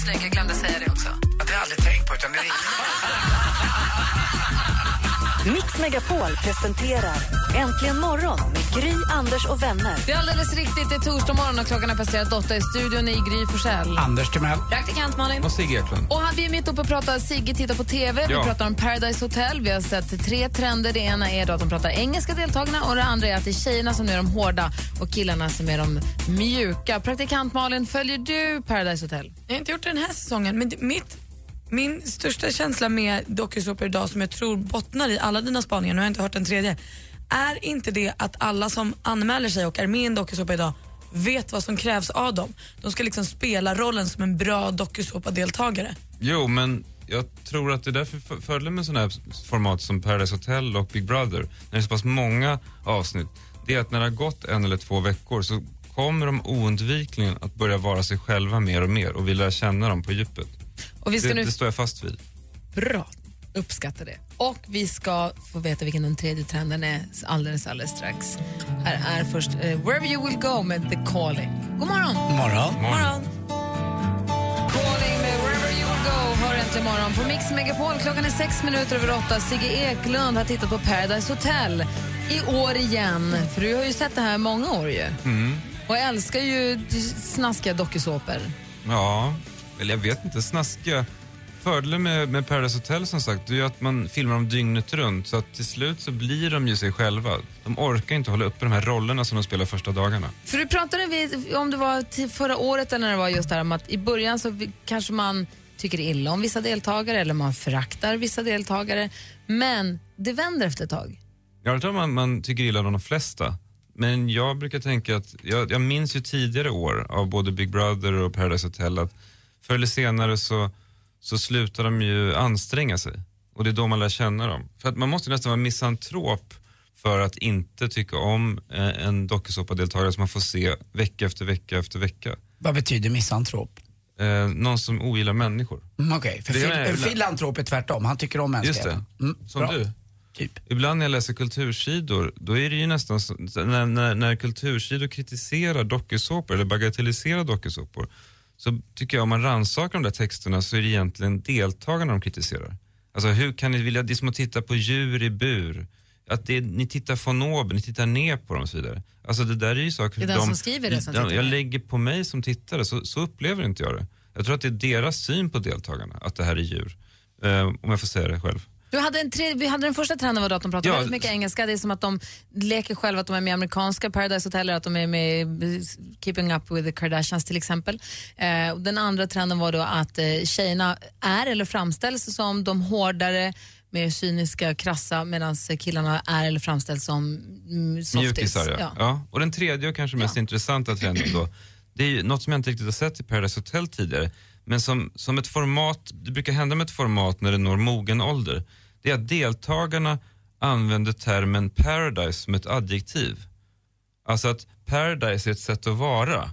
vrålsnygg, jag glömde säga det också. Det har jag aldrig tänkt på, utan det är Mix Megapol presenterar Äntligen morgon med Gry, Anders och vänner. Det är alldeles riktigt, det är torsdag morgon och klockan har passerat åtta i studion i Gry Forssell. Anders Timell. Praktikant Malin. Och Sigge Eklund. Och han, vi är mitt uppe och pratar, Sigge tittar på TV, vi Ja. pratar om Paradise Hotel. Vi har sett tre trender. Det ena är då att de pratar engelska deltagarna och det andra är att det är tjejerna som är de hårda och killarna som är de mjuka. Praktikant Malin, följer du Paradise Hotel? Jag har inte gjort det den här säsongen, men mitt, min största känsla med dokusåpor idag som jag tror bottnar i alla dina spaningar, nu har jag inte hört den tredje, är inte det att alla som anmäler sig och är med i en dokusåpa idag vet vad som krävs av dem. De ska liksom spela rollen som en bra dokusåpadeltagare. Jo, men jag tror att det är därför fördelen med sådana här format som Paradise Hotel och Big Brother, när det är så pass många avsnitt, det är att när det har gått en eller två veckor så kommer de oundvikligen att börja vara sig själva mer och mer och vi lär känna dem på djupet. Och vi ska Det, nu det står jag fast vid. Bra, uppskattar det. Och vi ska få veta vilken den tredje trenden är alldeles, alldeles strax. Här är först eh, Wherever You Will Go med The Calling. God morgon! God morgon. morgon. Calling med Wherever You Will Go hör äntligen morgon på Mix Megapol. Klockan är sex minuter över åtta. Sigge Eklund har tittat på Paradise Hotel i år igen. För du har ju sett det här många år ju. Och älskar ju snaskiga dokusåpor. Ja, eller jag vet inte, snaskiga. Fördelen med, med Paradise Hotel som sagt, är ju att man filmar dem dygnet runt så att till slut så blir de ju sig själva. De orkar inte hålla uppe de här rollerna som de spelar första dagarna. För du pratade vi, om det var förra året eller när det var just det här om att i början så kanske man tycker illa om vissa deltagare eller man föraktar vissa deltagare. Men det vänder efter ett tag. Jag tror man, man tycker illa om de flesta. Men jag brukar tänka att, jag, jag minns ju tidigare år av både Big Brother och Paradise Hotel att förr eller senare så, så slutar de ju anstränga sig. Och det är då man lär känna dem. För att man måste nästan vara misantrop för att inte tycka om eh, en dokusåpadeltagare som man får se vecka efter vecka efter vecka. Vad betyder misantrop? Eh, någon som ogillar människor. Mm, Okej, för Det är fil- filantrop är tvärtom. Han tycker om Just mänskligheten. det, Mm, som bra. du. Typ. Ibland när jag läser kultursidor, då är det ju nästan så, när, när, när kultursidor kritiserar dokusåpor eller bagatelliserar dokusåpor så tycker jag om man rannsakar de där texterna så är det egentligen deltagarna de kritiserar. Alltså hur kan ni vilja, det är som att titta på djur i bur, att det, ni tittar von oben, ni tittar ner på dem och så vidare. Alltså det där är ju saker Det är den de, som skriver det som tittar Jag lägger på mig som tittare, så, så upplever inte jag det. Jag tror att det är deras syn på deltagarna, att det här är djur. Eh, om jag får säga det själv. Du hade en tre, vi hade den första trenden var då att de pratar Ja. väldigt mycket engelska. Det är som att de leker själva att de är med i amerikanska Paradise Hotel eller att de är med i Keeping Up with the Kardashians till exempel. Eh, den andra trenden var då att eh, tjejerna är eller framställs som de hårdare, mer cyniska, krassa medan killarna är eller framställs som mm, softies. Mjukisar, ja. ja. Och den tredje och kanske mest intressanta trenden då, det är ju något som jag inte riktigt har sett i Paradise Hotel tidigare, men som, som ett format, det brukar hända med ett format när det når mogen ålder, det är att deltagarna använder termen paradise som ett adjektiv. Alltså att paradise är ett sätt att vara.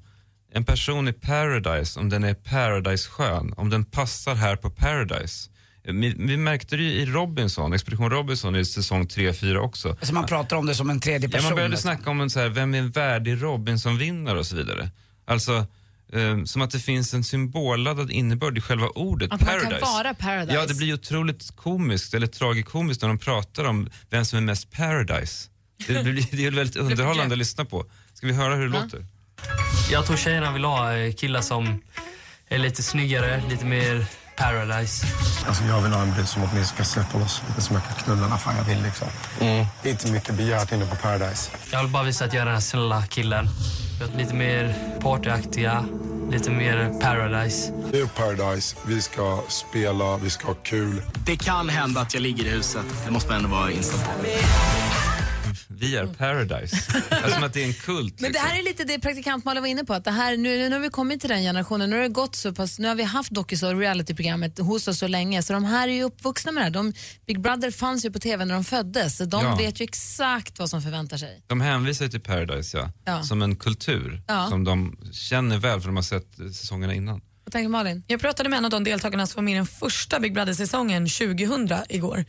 En person är paradise om den är paradise-skön, om den passar här på paradise. Vi, vi märkte det ju i Robinson, Expedition Robinson i säsong 3-4 också. Alltså man pratar om det som en tredje Ja, person. man började nästan. snacka om en så här, vem är en värdig Robinson-vinnare och så vidare. Alltså, som att det finns en symbolladdad innebörd i själva ordet Att man kan paradise. vara paradise. Ja, det blir otroligt komiskt eller tragikomiskt när de pratar om vem som är mest paradise. Det, blir, det är väldigt underhållande att lyssna på. Ska vi höra hur det låter? Jag tror tjejerna vill ha eh, killar som är lite snyggare, lite mer paradise. Alltså jag vill ha en brud som åtminstone ska släppa loss lite som jag kan knulla när fan jag vill liksom. Det är inte mycket begärt inne på Paradise. Jag vill bara visa att jag är den här snälla killen. Lite mer partyaktiga, lite mer paradise. Det är Paradise. Vi ska spela, vi ska ha kul. Det kan hända att jag ligger i huset. Det måste man ändå vara inställd på. Vi är paradise. alltså som att det är en kult. Men det liksom. här är lite det praktikant Malin var inne på, att det här, nu, nu har vi kommit till den generationen, nu har det gått så pass, nu har vi haft dokus och realityprogrammet hos oss så länge, så de här är ju uppvuxna med det här. De, Big Brother fanns ju på TV när de föddes, så de Ja. vet ju exakt vad som förväntar sig. De hänvisar ju till Paradise ja, Ja. som en kultur Ja. som de känner väl för de har sett säsongerna innan. Vad tänker Malin? Jag pratade med en av de deltagarna som var med i den första Big Brother-säsongen 2000 igår.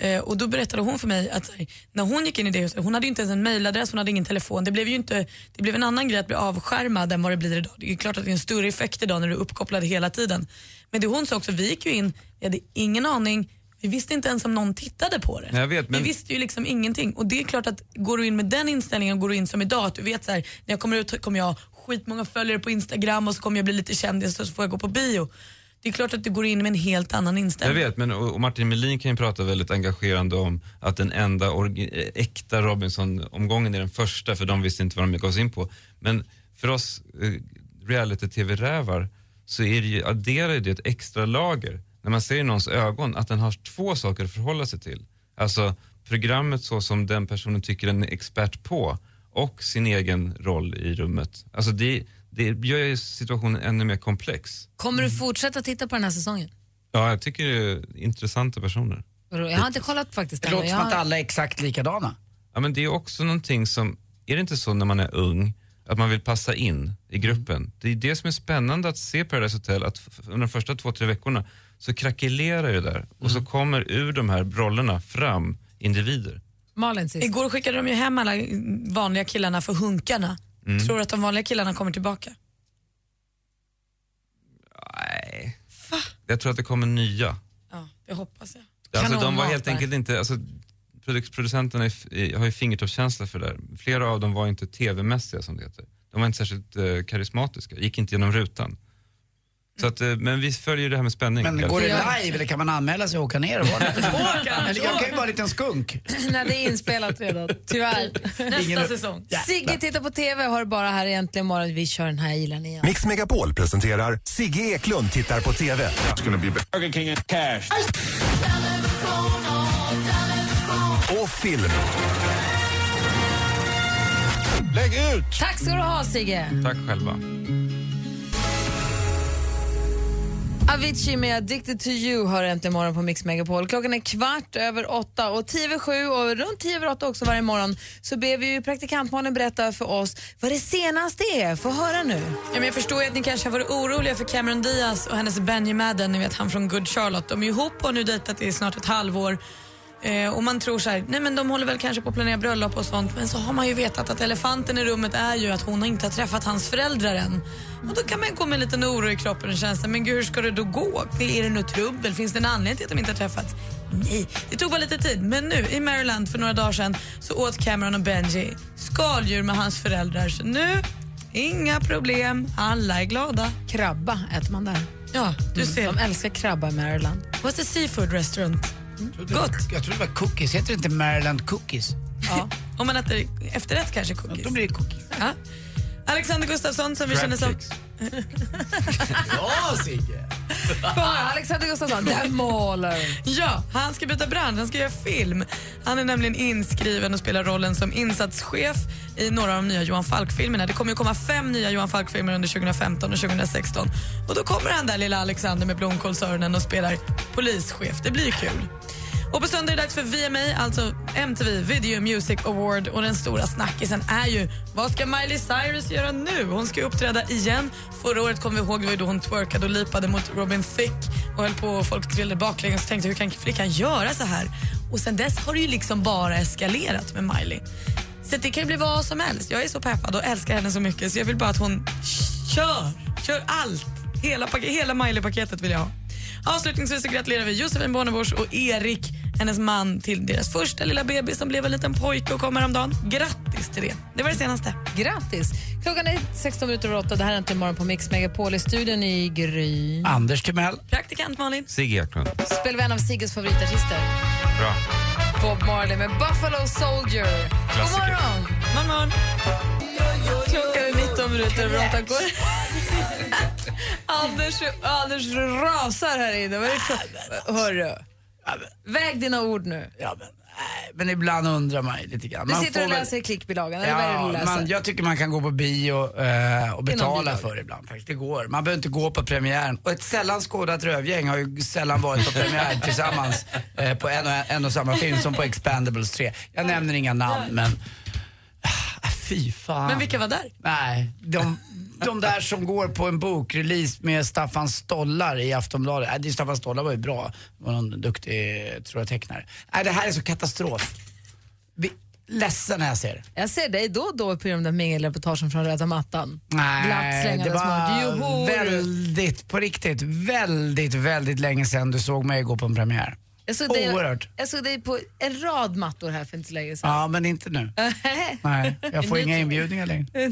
Eh, och då berättade hon för mig att när hon gick in i det huset, hon hade inte ens en mailadress, hon hade ingen telefon. Det blev ju inte, det blev en annan grej att bli avskärmad än vad det blir idag. Det är klart att det är en större effekt idag när du är uppkopplad hela tiden. Men det hon sa också, vi gick ju in, vi hade ingen aning, vi visste inte ens om någon tittade på det. Vet, men- Vi visste ju liksom ingenting. Och det är klart att går du in med den inställningen och går du in som idag, att du vet så här, när jag kommer ut kommer jag ha skitmånga följare på Instagram och så kommer jag bli lite kändis och så får jag gå på bio. Det är klart att du går in med en helt annan inställning. Jag vet, men och Martin Melin kan ju prata väldigt engagerande om att den enda äkta Robinson-omgången är den första, för de visste inte vad de gav sig in på. Men för oss eh, reality-tv-rävar så är det ju, adderar ju det ett extra lager när man ser i någons ögon att den har två saker att förhålla sig till. Alltså programmet så som den personen tycker den är expert på och sin egen roll i rummet. Alltså det, det gör ju situationen ännu mer komplex. Kommer du fortsätta titta på den här säsongen? Ja, jag tycker det är intressanta personer. Jag har inte kollat faktiskt Det låter som att alla är exakt likadana. Ja, men det är också någonting som, är det inte så när man är ung, att man vill passa in i gruppen? Det är det som är spännande att se Paradise Hotel, att under de första två, tre veckorna så krackelerar det där och så kommer ur de här rollerna fram individer. Malin sist. Igår skickade de ju hem alla vanliga killarna för hunkarna. Mm. Tror du att de vanliga killarna kommer tillbaka? Nej. Jag tror att det kommer nya. Ja, det hoppas jag. Alltså, de var helt enkelt inte, alltså, producenterna har ju fingertoppskänsla för det där. Flera av dem var inte tv-mässiga som det heter. De var inte särskilt eh, karismatiska, gick inte genom rutan. Så att, eh, men vi följer det här med spänning. Men går det live eller kan man anmäla sig och åka ner och vara där? Eller jag kan ju vara en liten skunk. Nej, det är inspelat redan, tyvärr. Nästa Ingen- säsong. Sigge tittar på TV och har bara här egentligen morgon. Vi kör den här ilan igen. Mix Megapol presenterar Sigge Eklund tittar på TV. Burger King and cash. Och film. Lägg ut! Tack ska du ha Sigge. Tack själva. Avicii med Addicted to you har äntligen morgon på Mix Megapol. Klockan är kvart över åtta och tio över sju och runt tio över åtta också varje morgon så ber vi ju berätta för oss vad det senaste är. Få höra nu. Ja, men jag förstår ju att ni kanske har varit oroliga för Cameron Diaz och hennes Benji Madden, ni vet han från Good Charlotte. De är ihop och har nu dejtat i snart ett halvår. Eh, och man tror så här, nej men de håller väl kanske på att planera bröllop och sånt. Men så har man ju vetat att elefanten i rummet är ju att hon inte har träffat hans föräldrar än. Och då kan man gå med en liten oro i kroppen och känna men gud hur ska det då gå? Är det något trubbel? Finns det en anledning till att de inte har träffats? Nej, det tog bara lite tid. Men nu i Maryland för några dagar sedan så åt Cameron och Benji skaldjur med hans föräldrar. Så nu, inga problem. Alla är glada. Krabba äter man där. Ja, du ser. De älskar krabba i Maryland. What's a seafood restaurant? Gott. Jag tror det var cookies. Heter det inte Maryland cookies? Ja. Om man äter efterrätt kanske cookies. Då blir det cookies. Ja. Alexander Gustafsson som vi känner som... Ja, Sigge! Alexander Gustafsson, den målar. Ja, han ska byta bransch, han ska göra film. Han är nämligen inskriven och spelar rollen som insatschef i några av de nya Johan Falk-filmerna. Det kommer ju komma fem nya Johan Falk-filmer under 2015 och 2016. Och då kommer han där lilla Alexander med blomkålsöronen och spelar polischef. Det blir kul. Och på söndag är det dags för VMA, alltså MTV Video Music Award. Och den stora snackisen är ju, vad ska Miley Cyrus göra nu? Hon ska ju uppträda igen. Förra året kom vi ihåg, det var ju då hon twerkade och lipade mot Robin Thicke och höll på och folk trillade baklänges och tänkte hur kan flickan göra så här? Och sen dess har det ju liksom bara eskalerat med Miley. Så det kan ju bli vad som helst. Jag är så peppad och älskar henne så mycket så jag vill bara att hon kör, kör allt. Hela, hela Miley-paketet vill jag ha. Avslutningsvis så gratulerar vi Josefin Bornebusch och Erik, hennes man, till deras första lilla bebis som blev en liten pojke och kommer om dagen. Grattis till det. Det var det senaste. Grattis. Klockan är 16 minuter över 8. Det här är inte morgon på Mix Megapol. I studion i Gry. Anders Timell. Praktikant Malin. Sigge Eklund. Spelar vi en av Sigges favoritartister. Bra. Bob Marley med Buffalo Soldier. Klassiker. God morgon. God morgon. Klockan är 19 minuter över 8. Anders, Anders rasar här inne. Vad är det för... Hörru, Ja, men, väg dina ord nu. ja, men, nej, men ibland undrar man ju lite grann. Du Man sitter och får väl- läser klickbilagan, eller vad är det Ja, läser? man, jag tycker man kan gå på bio eh, och betala bidrag. för det ibland faktiskt. Det går. Man behöver inte gå på premiären. Och ett sällan skådat rövgäng har ju sällan varit på premiär tillsammans eh, på en och, en och samma film som på Expendables 3. Jag nämner inga namn men... Fy fan. Men vilka var där? Nej, de, de där som går på en bokrelease med Staffan Stollar i Aftonbladet. Nej, det Staffan Stollar var ju bra. Var någon duktig, tror jag, tecknare. Nej, det här är så katastrof. Vi, ledsen när jag ser det. Jag ser dig då och då på de där mingelreportagen från röda mattan. Nej, det var väldigt, på riktigt, väldigt, väldigt länge sedan du såg mig gå på en premiär. Jag såg, dig, Oerhört. jag såg dig på en rad mattor här för inte så länge sedan. Ja, men inte nu. Nej, jag får inga inbjudningar längre.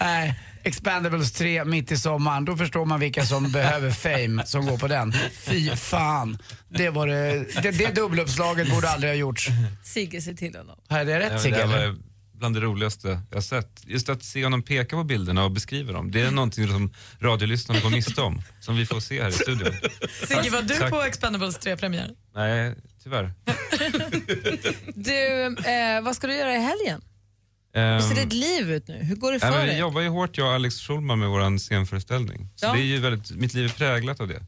Nej, Expendables 3 mitt i sommaren, då förstår man vilka som behöver fame som går på den. Fy fan. Det, var det, det, det dubbeluppslaget borde aldrig ha gjorts. Sigge, se till honom. Är det Ja, rätt Sigge? Bland det roligaste jag sett. Just att se honom peka på bilderna och beskriva dem. Det är någonting som radiolyssnarna går miste om. Som vi får se här i studion. Sigge, var du Tack. på Expendables 3-premiär? Nej, tyvärr. Du, eh, vad ska du göra i helgen? Hur Ehm, ser ditt liv ut nu? Hur går det för men vi dig? jobbar ju hårt jag och Alex Schulman med vår scenföreställning. Så Ja. det är ju väldigt, mitt liv är präglat av det.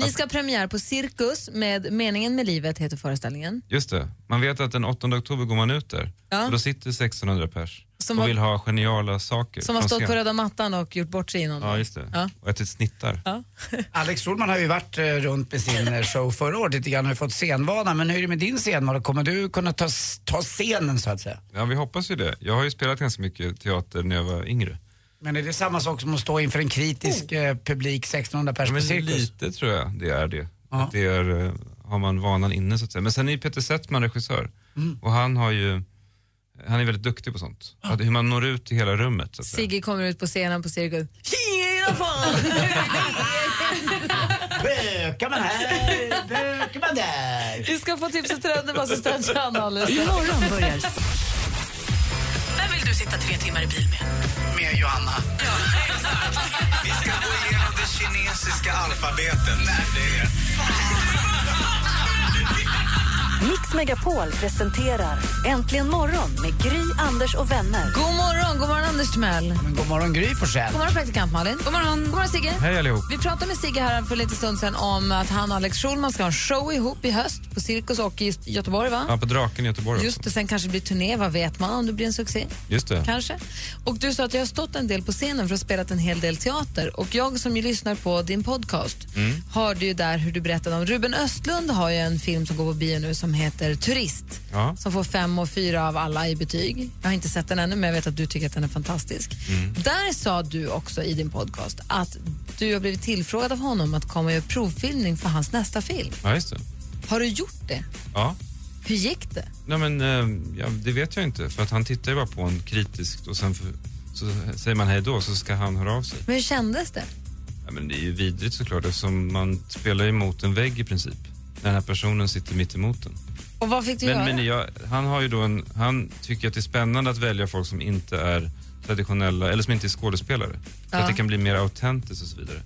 För ni ska ha premiär på Cirkus med Meningen med livet heter föreställningen. Just det. Man vet att den 8 oktober går man ut där. Ja. Och då sitter 1600 pers Som och vill ha geniala saker Som har från stått på scen. röda mattan och gjort bort sig innan. Ja, just det. Ja. Och ätit snittar. Alex Schulman har ju varit eh, runt med sin eh, show förra året lite grann och fått scenvana. Men hur är det med din scenvana? Kommer du kunna ta, s- ta scenen så att säga? Ja, vi hoppas ju det. Jag har ju spelat ganska mycket teater när jag var yngre. Men är det samma sak som att stå inför en kritisk eh, publik, 1600 pers Ja, på men cirkus? lite tror jag det är det. Ja. Att det är, eh, har man vanan inne så att säga. Men sen är ju Peter Settman regissör. Mm. Och han har ju, han är väldigt duktig på sånt. Att hur man når ut till hela rummet. Så att säga. Sigge kommer ut på scenen på Cirkus. Tjena fan! Bökar man här, bökar man där. Vi ska få tipset till rändebassistent Johanna alldeles strax. Imorgon börjar vill du sitta tre timmar i bil med? Med Johanna. Vi ska gå igenom det kinesiska alfabetet. Det är Mix Megapol presenterar Äntligen morgon med Gry, Anders och vänner. God morgon, god morgon Anders Timell. Men god morgon Gry Forssell. God morgon praktikant Malin. God morgon. God morgon Sigge. Hej allihop. Vi pratade med Sigge här för lite stund sedan om att han och Alex Schulman ska ha en show ihop i höst på Cirkus och i Göteborg va? Ja, på Draken i Göteborg Just det, sen kanske det blir turné, vad vet man om det blir en succé? Just det. Kanske. Och du sa att jag har stått en del på scenen för att spela en hel del teater. Och jag som ju lyssnar på din podcast Mm. hörde ju där hur du berättade om Ruben Östlund har ju en film som går på bio nu som heter Turist. Ja. Som får fem och fyra av alla i betyg. Jag har inte sett den ännu men jag vet att du tycker att den är fantastisk. Mm. Där sa du också i din podcast att du har blivit tillfrågad av honom att komma och göra provfilmning för hans nästa film. Ja, just det. Har du gjort det? Ja. Hur gick det? Nej, men, eh, ja, det vet jag inte. För att han tittar ju bara på en kritiskt och sen för, så säger man hej då så ska han höra av sig. Men hur kändes det? Ja, men det är ju vidrigt såklart eftersom man spelar ju mot en vägg i princip. När den här personen sitter mitt emot en. Och vad fick du Men, göra? men jag, han har ju då en, han tycker att det är spännande att välja folk som inte är traditionella, eller som inte är skådespelare. Ja. att det kan bli mer autentiskt och så vidare.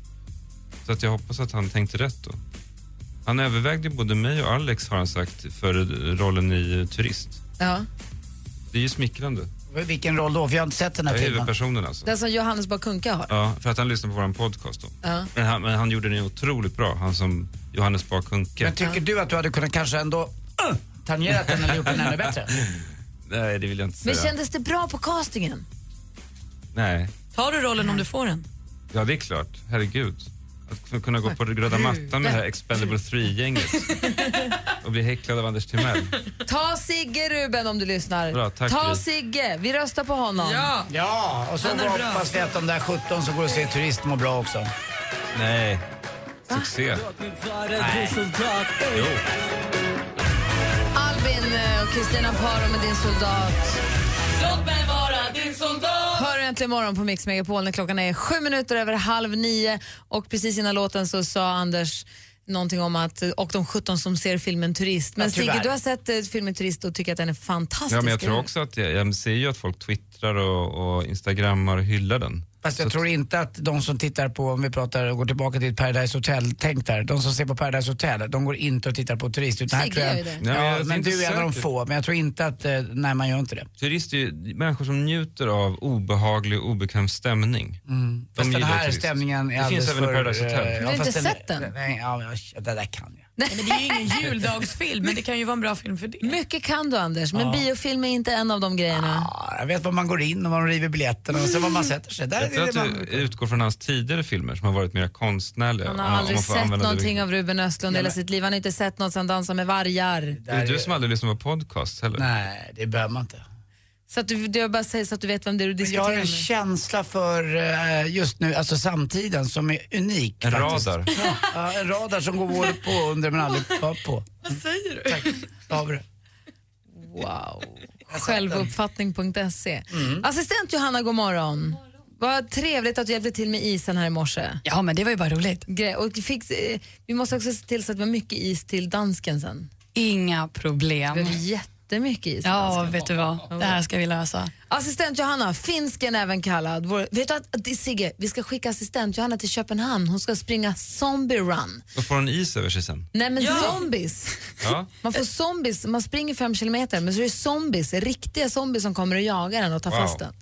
Så att jag hoppas att han tänkte rätt då. Han övervägde både mig och Alex har han sagt för rollen i eh, Turist. Ja. Det är ju smickrande. Vilken roll då? För jag har inte sett den här Jag filmen. huvudpersonen alltså. Den som Johannes Bakunka har? Ja, för att han lyssnar på vår podcast då. Ja. Men han, men han gjorde den ju otroligt bra, han som Johannes Bakunke. Men tycker du att du hade kunnat kanske ändå uh, tangerat den eller gjort den ännu bättre? Nej, det vill jag inte säga. Men kändes det bra på castingen? Nej. Tar du rollen om du får den? Ja, det är klart. Herregud. Att kunna gå på röda mattan med det här Expendable 3-gänget och bli häcklad av Anders Timell. Ta Sigge Ruben om du lyssnar. Bra, tack, Ta Gry. Sigge, vi röstar på honom. Ja. Ja, och så Den är bra. hoppas vi att de där 17 som går och ser turist mår bra också. Nej. Succé. Jo. Albin eh, och Kristina Paro med Din soldat. Låt mig vara din soldat! Hör äntligen morgon på Mix Megapol när klockan är sju minuter över halv nio. Och precis innan låten så sa Anders någonting om att, och de 17 som ser filmen Turist. Men Ja. Sigge, du har sett eh, filmen Turist och tycker att den är fantastisk. Ja, men jag tror också att jag, jag ser ju att folk twittrar och, och instagrammar och hyllar den. Fast jag tror inte att de som tittar på, om vi pratar och går tillbaka till ett Paradise Hotel-tänk där, de som ser på Paradise Hotel, de går inte och tittar på Turist. Utan här Sigge tror jag, gör ju det. Nej, men Ja, är men du är en av de få, men jag tror inte att, eh, nej man gör inte det. Turister är ju människor som njuter av obehaglig och obekväm stämning. Mm. Fast den här turist. stämningen är Det finns alldeles även i för, Paradise Hotel. eh, Du har inte sett den? Nej, ja, det där kan jag. Nej, men det är ju ingen juldagsfilm, men det kan ju vara en bra film för det. Mycket kan du Anders, men Ja. biofilm är inte en av de grejerna. Ja, jag vet var man går in och var de river biljetterna och sen var man sätter sig. Där Jag tror är att man... utgår från hans tidigare filmer som har varit mer konstnärliga. Han har om aldrig sett det någonting av Ruben Östlund hela sitt liv. Han har inte sett något som Dansa med vargar. Det är du som aldrig lyssnar på podcast heller. Nej, det behöver man inte. Så att du, jag bara säger så att du vet vem det är du Men jag diskuterar har en med. känsla för eh, just nu, alltså samtiden som är unik. En faktiskt. radar. Ja, en radar som går både på och under men aldrig på. på. Vad säger du? Tack, Stavre. Wow. Självuppfattning.se. Mm. Assistent Johanna, god morgon. Vad trevligt att du hjälpte till med isen här i morse. Ja, men det var ju bara roligt. Gre- Och vi fick, eh, vi måste också se till så att vi har mycket is till dansken sen. Inga problem. Behöver jättemycket is Ja, vet du vad? Det här ska vi lösa. Assistent Johanna, finsken även kallad. Vår, vet du att, Sigge, vi ska skicka assistent Johanna till Köpenhamn. Hon ska springa zombie run. Då får hon is över sig sen. Nej men Ja. zombies. Ja. Man får zombies, man springer fem kilometer men så är det zombies, riktiga zombies som kommer och jagar en och tar Wow. fast den.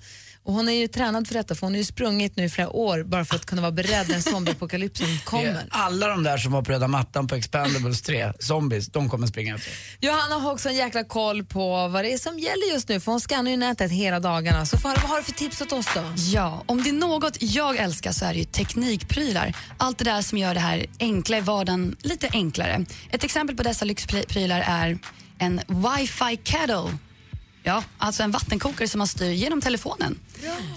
Och hon är ju tränad för detta för hon har ju sprungit nu i flera år bara för att kunna vara beredd när zombieapokalypsen kommer. Alla de där som var på röda mattan på Expendables 3, zombies, de kommer springa efter. Johanna har också en jäkla koll på vad det är som gäller just nu för hon skannar ju nätet hela dagarna. Så vad har du för tips åt oss då? Ja, om det är något jag älskar så är det ju teknikprylar. Allt det där som gör det här enkla i vardagen lite enklare. Ett exempel på dessa lyxprylar är en wifi kettle. Ja, alltså en vattenkokare som man styr genom telefonen.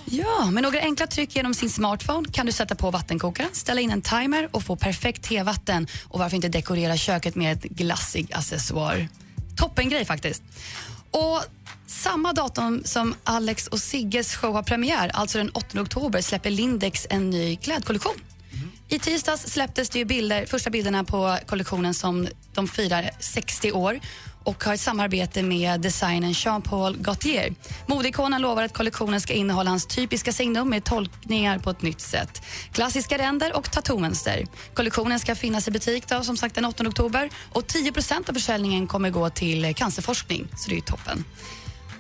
Ja, med några enkla tryck genom sin smartphone kan du sätta på vattenkokaren, ställa in en timer och få perfekt tevatten. Och varför inte dekorera köket med ett glassig accessoar. Toppengrej faktiskt. Och samma datum som Alex och Sigges show har premiär, alltså den 8 oktober, släpper Lindex en ny klädkollektion. I tisdags släpptes det bilder, första bilderna på kollektionen som de firar 60 år och har ett samarbete med designern Jean-Paul Gaultier. Modeikonen lovar att kollektionen ska innehålla hans typiska signum med tolkningar på ett nytt sätt. Klassiska ränder och tattoo-mönster. Kollektionen ska finnas i butik då, som sagt den 8 oktober och 10% av försäljningen kommer gå till cancerforskning, så det är ju toppen.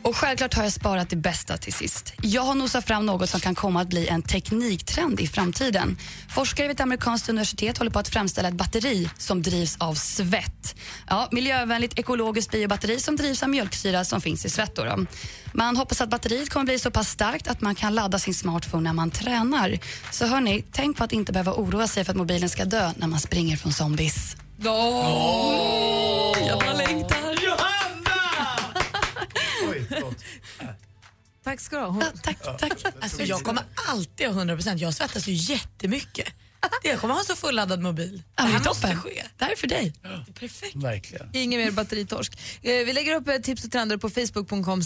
Och självklart har jag sparat det bästa till sist. Jag har nosat fram något som kan komma att bli en tekniktrend i framtiden. Forskare vid ett amerikanskt universitet håller på att framställa ett batteri som drivs av svett. Ja, miljövänligt ekologiskt biobatteri som drivs av mjölksyra som finns i svett. Då då. Man hoppas att batteriet kommer bli så pass starkt att man kan ladda sin smartphone när man tränar. Så hörni, tänk på att inte behöva oroa sig för att mobilen ska dö när man springer från zombies. Oh! Jag bara längtar. Tack ska du ha. Hon- Tack, tack. Alltså, jag kommer alltid ha 100%. Jag svettas ju jättemycket. Jag kommer ha så fulladdad mobil. Ja, det här måste toppen. ske. Det här är för dig. Det är perfekt. Verkligen. Ingen mer batteritorsk. Eh, vi lägger upp eh, tips och trender på facebook.com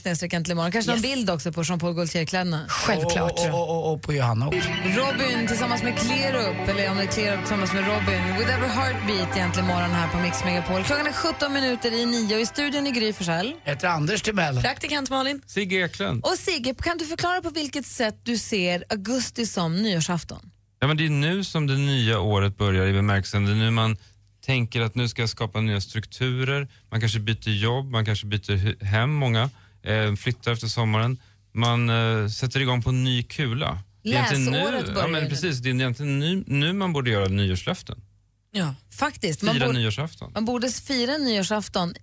imorgon. Kanske någon Yes. bild också på Jean-Paul Gaultier-kläderna. Självklart. Och, och, och, och på Johanna också. Robin tillsammans med Clear Up, eller om det är Clear Up tillsammans med Robin. With every heartbeat egentligen morgon här på Mix Megapol. Klockan är 17 minuter i nio och i studion är Gry Forssell. Jag heter Anders Timell. Praktikant Malin. Sigge Eklund. Och Sigge, kan du förklara på vilket sätt du ser augusti som nyårsafton? Ja, men det är nu som det nya året börjar i bemärkelsen. Det är nu man tänker att nu ska jag skapa nya strukturer. Man kanske byter jobb, man kanske byter hem, många. Eh, flyttar efter sommaren. Man eh, sätter igång på en ny kula. Läsåret nu, börjar ja, men precis, Det är egentligen nu, nu man borde göra nyårslöften. Ja. Faktiskt. Man, Fira borde, nyårsafton. man borde fira nyårsafton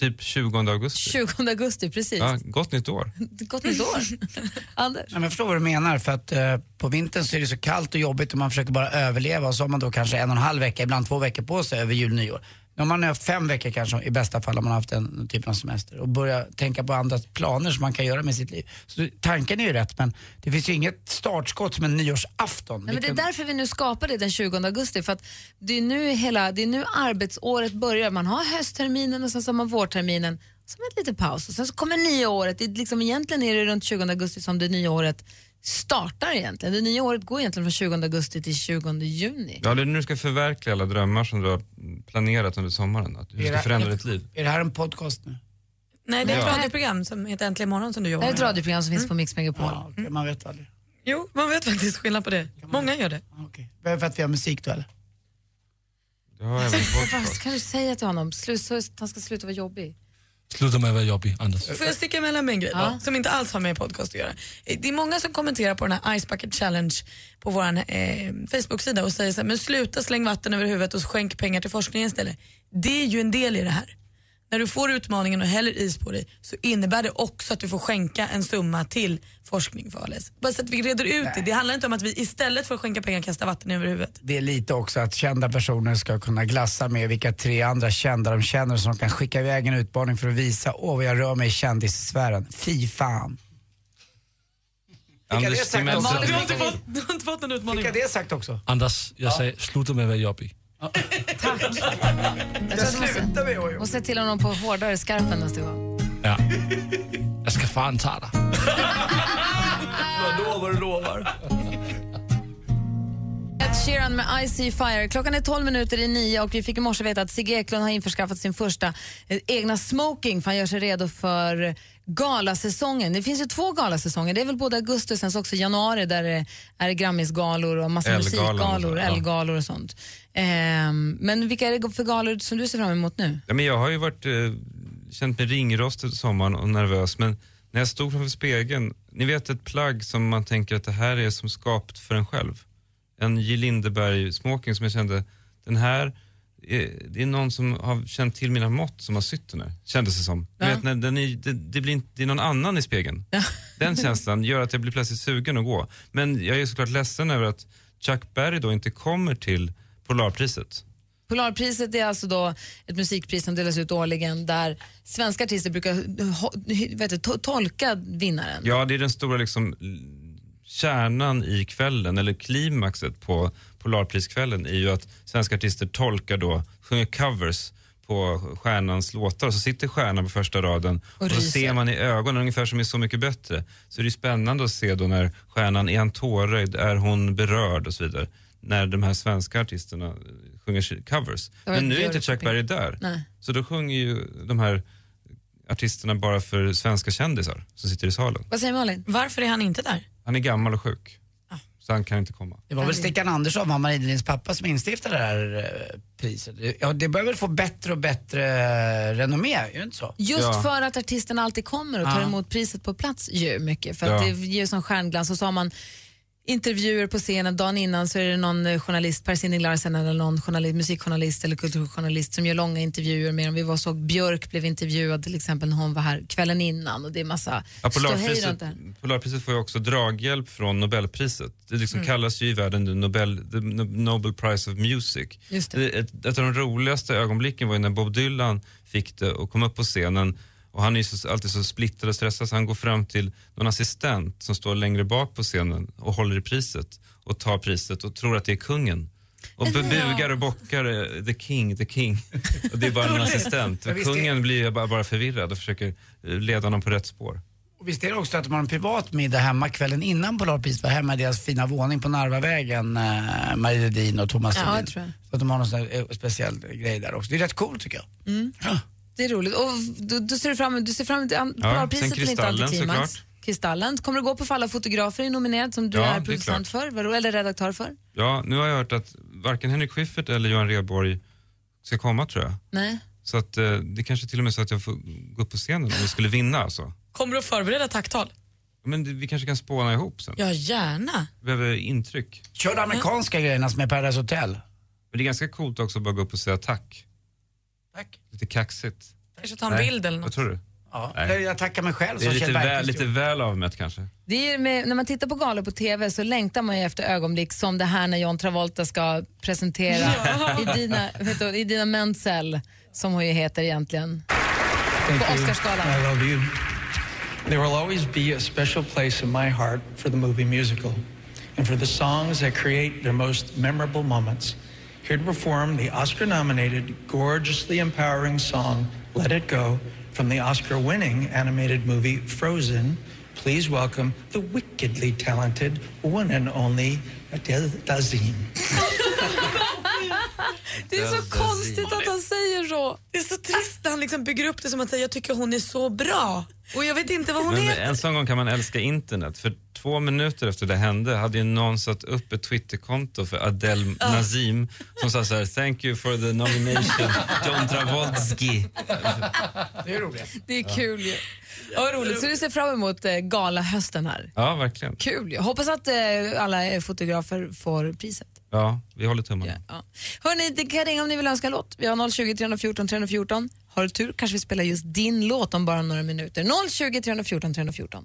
Typ 20 augusti. 20 augusti, precis. Ja, gott nytt år. Gott nytt år. Anders? Ja, men jag förstår vad du menar för att eh, på vintern så är det så kallt och jobbigt och man försöker bara överleva och så har man då kanske en och en halv vecka, ibland två veckor på sig över jul och nyår. Nu har man haft fem veckor kanske i bästa fall om man har haft en typ av semester och börja tänka på andra planer som man kan göra med sitt liv. Så tanken är ju rätt men det finns ju inget startskott som en nyårsafton. Nej, men det är därför vi nu skapar det den 20 augusti. För att det, är nu hela, det är nu arbetsåret börjar. Man har höstterminen och sen så har man vårterminen. Som ett litet paus. Och sen så kommer nya året. Det är liksom, egentligen är det runt 20 augusti som det nya året startar egentligen. Det nya året går egentligen från 20 augusti till 20 juni. Ja, det är nu du ska förverkliga alla drömmar som du har planerat under sommaren. Att du Är ska det- förändra ditt liv. Är det här en podcast nu? Nej, det är ett Ja. radioprogram som heter Äntligen morgon som du jobbar Det är ett med. radioprogram som finns på Mix Megapol. Ja, okej, man vet aldrig. Jo, man vet faktiskt skillnad på det. Många gör det. Är det för att vi har musik då eller? Jag har även Vad kan du säga till honom? Slu, han ska sluta vara jobbig. Sluta med att vara jobbig, Anders. Får jag sticka emellan med en grej Ja. då, som inte alls har med podcast att göra? Eh, Det är många som kommenterar på den här Ice Bucket Challenge på vår eh, Facebook-sida och säger så här, men sluta släng vatten över huvudet och skänk pengar till forskningen istället. Det är ju en del i det här. När du får utmaningen och häller is på dig så innebär det också att du får skänka en summa till forskning för ALS. Bara så att vi reder ut det. Det handlar inte om att vi istället för att skänka pengar kastar vatten över huvudet. Det är lite också att kända personer ska kunna glassa med vilka tre andra kända de känner som kan skicka iväg en utmaning för att visa, åh vad jag rör mig i kändissfären. Fy fan. Anders det sagt Du har inte fått, du har inte fått någon utmaning. Fick jag det sagt också? Anders, jag säger sluta med att vara jobbig. Jag tror att du måste, måste säga till honom på hårdare skarpen nästa gång. Ja. Jag ska fan ta dig. Jag lovar, lovar. Ed Sheeran med I See Fire. Klockan är 12 minuter i nio och vi fick i morse veta att Sigge Eklund har införskaffat sin första eh, egna smoking för han gör sig redo för galasäsongen. Det finns ju två galasäsonger. Det är väl både augusti och sen så också januari där det är Grammisgalor och massa musikgalor. Elgalor och sånt. Ehm, men vilka är det för galor som du ser fram emot nu? Ja, men jag har ju varit, eh, känt mig ringrostig under sommaren och nervös men när jag stod framför spegeln, ni vet ett plagg som man tänker att det här är som skapat för en själv. En J. Lindeberg smoking som jag kände, den här, är, det är någon som har känt till mina mått som har sytt den här, kändes det som. Ja. vet, när den är, det, det, blir inte, det är någon annan i spegeln. Den känslan gör att jag blir plötsligt sugen att gå. Men jag är såklart ledsen över att Chuck Berry då inte kommer till Polarpriset. Polarpriset är alltså då ett musikpris som delas ut årligen där svenska artister brukar vet du, to- tolka vinnaren. Ja, det är den stora liksom, kärnan i kvällen, eller klimaxet på Polarpriskvällen är ju att svenska artister tolkar då, sjunger covers på stjärnans låtar och så sitter stjärnan på första raden Och och, så ser man i ögonen ungefär som i Så mycket bättre. Så det är spännande att se då när stjärnan, är han tårögd, är hon berörd och så vidare. När de här svenska artisterna sjunger covers. Men nu är inte Chuck. Berry där. Nej. Så då sjunger ju de här artisterna bara för svenska kändisar som sitter i salen. Vad säger Malin? Varför är han inte där? Han är gammal och sjuk. Så han kan inte komma. Det var väl Stickan Andersson, mamma Idelins pappa, som instiftade det här eh, priset. Ja, det bör väl få bättre och bättre eh, renommé, är det inte så? Just Ja. för att artisterna alltid kommer och tar Ja. emot priset på plats ju mycket. För att Ja. det ger sån stjärnglans och så har man intervjuer på scenen. Dagen innan så är det någon eh, journalist, Per Sinding Larsen eller någon journalist, musikjournalist eller kulturjournalist som gör långa intervjuer med dem. Vi var såg Björk blev intervjuad till exempel när hon var här kvällen innan och det är massa Ja, Polarpriset. Polarpriset får ju också draghjälp från Nobelpriset. Det liksom Mm. kallas ju i världen the Nobel, the Nobel Prize of Music. Just det. ett, ett av de roligaste ögonblicken var ju när Bob Dylan fick det och kom upp på scenen. Och han är ju så, alltid så splittrad och stressad så han går fram till någon assistent som står längre bak på scenen och håller i priset och tar priset och tror att det är kungen. Och Ja. bugar och bockar eh, the king, the king. Och det är bara en assistent. Ja, Och kungen blir bara, bara förvirrad och försöker eh, leda honom på rätt spår. Och visst är det också att de har en privat middag hemma kvällen innan Polarpriset var hemma i deras fina våning på Narvavägen, eh, Marie Ledin och Thomas Ja, Ledin. jag tror jag. Så att de har någon sån här, eh, speciell grej där också. Det är rätt coolt tycker jag. Mm. Det är roligt. Och du, du ser fram, du ser fram emot Ja, Polarpriset sen är inte alltid Kristallen, klimax. såklart. Kristallen. Kommer du gå på för alla fotografer är nominerad som du Ja, det är är producent klart. för, eller redaktör för? Ja, nu har jag hört att varken Henrik Schyffert eller Johan Rheborg ska komma tror jag. Nej. Så att eh, det kanske till och med är så att jag får gå upp på scenen om vi skulle vinna alltså. Kommer du att förbereda tacktal? Men det, vi kanske kan spåna ihop sen. Ja, gärna. Vi behöver intryck. Kör de amerikanska grejerna som är Paradise Hotel. Men det är ganska coolt också att bara gå upp och säga tack. Tack. Lite kaxigt. Kanske ta en Nej, bild eller något. Vad tror du? Ja, Nej. jag tackar mig själv Det är som lite väl, lite väl avmätt kanske. Det är med, när man tittar på galor på TV så längtar man ju efter ögonblick som det här när John Travolta ska presentera Ja. Vet du, Idina Menzel, som hon ju heter egentligen, Thank på. Oscarsgalan. I love you. There will always be a special place in my heart for the movie musical and for the songs that create their most memorable moments. Here to perform the Oscar nominated, gorgeously empowering song Let It Go from the Oscar winning animated movie Frozen, please welcome the wickedly talented one and only Adele Dazeem. Det är så konstigt att han säger så. Det är så trist när han liksom bygger upp det som att säga jag tycker hon är så bra. Och jag vet inte vad hon Men heter. en sån gång kan man älska internet. För två minuter efter det hände hade ju någon satt upp ett Twitterkonto för Adele Nazim som sa så här, thank you for the nomination, John Travolsky. Det är roligt. Det är kul ju. Ja, vad roligt. Så du ser fram emot eh, galahösten här. Ja, verkligen. Kul ju. Hoppas att eh, alla fotografer får priset. Ja, vi håller tummarna. Ja. Hörni, det kan ringa om ni vill önska låt. Vi har 020 314 314. Har du tur kanske vi spelar just din låt om bara några minuter. 020 314 314.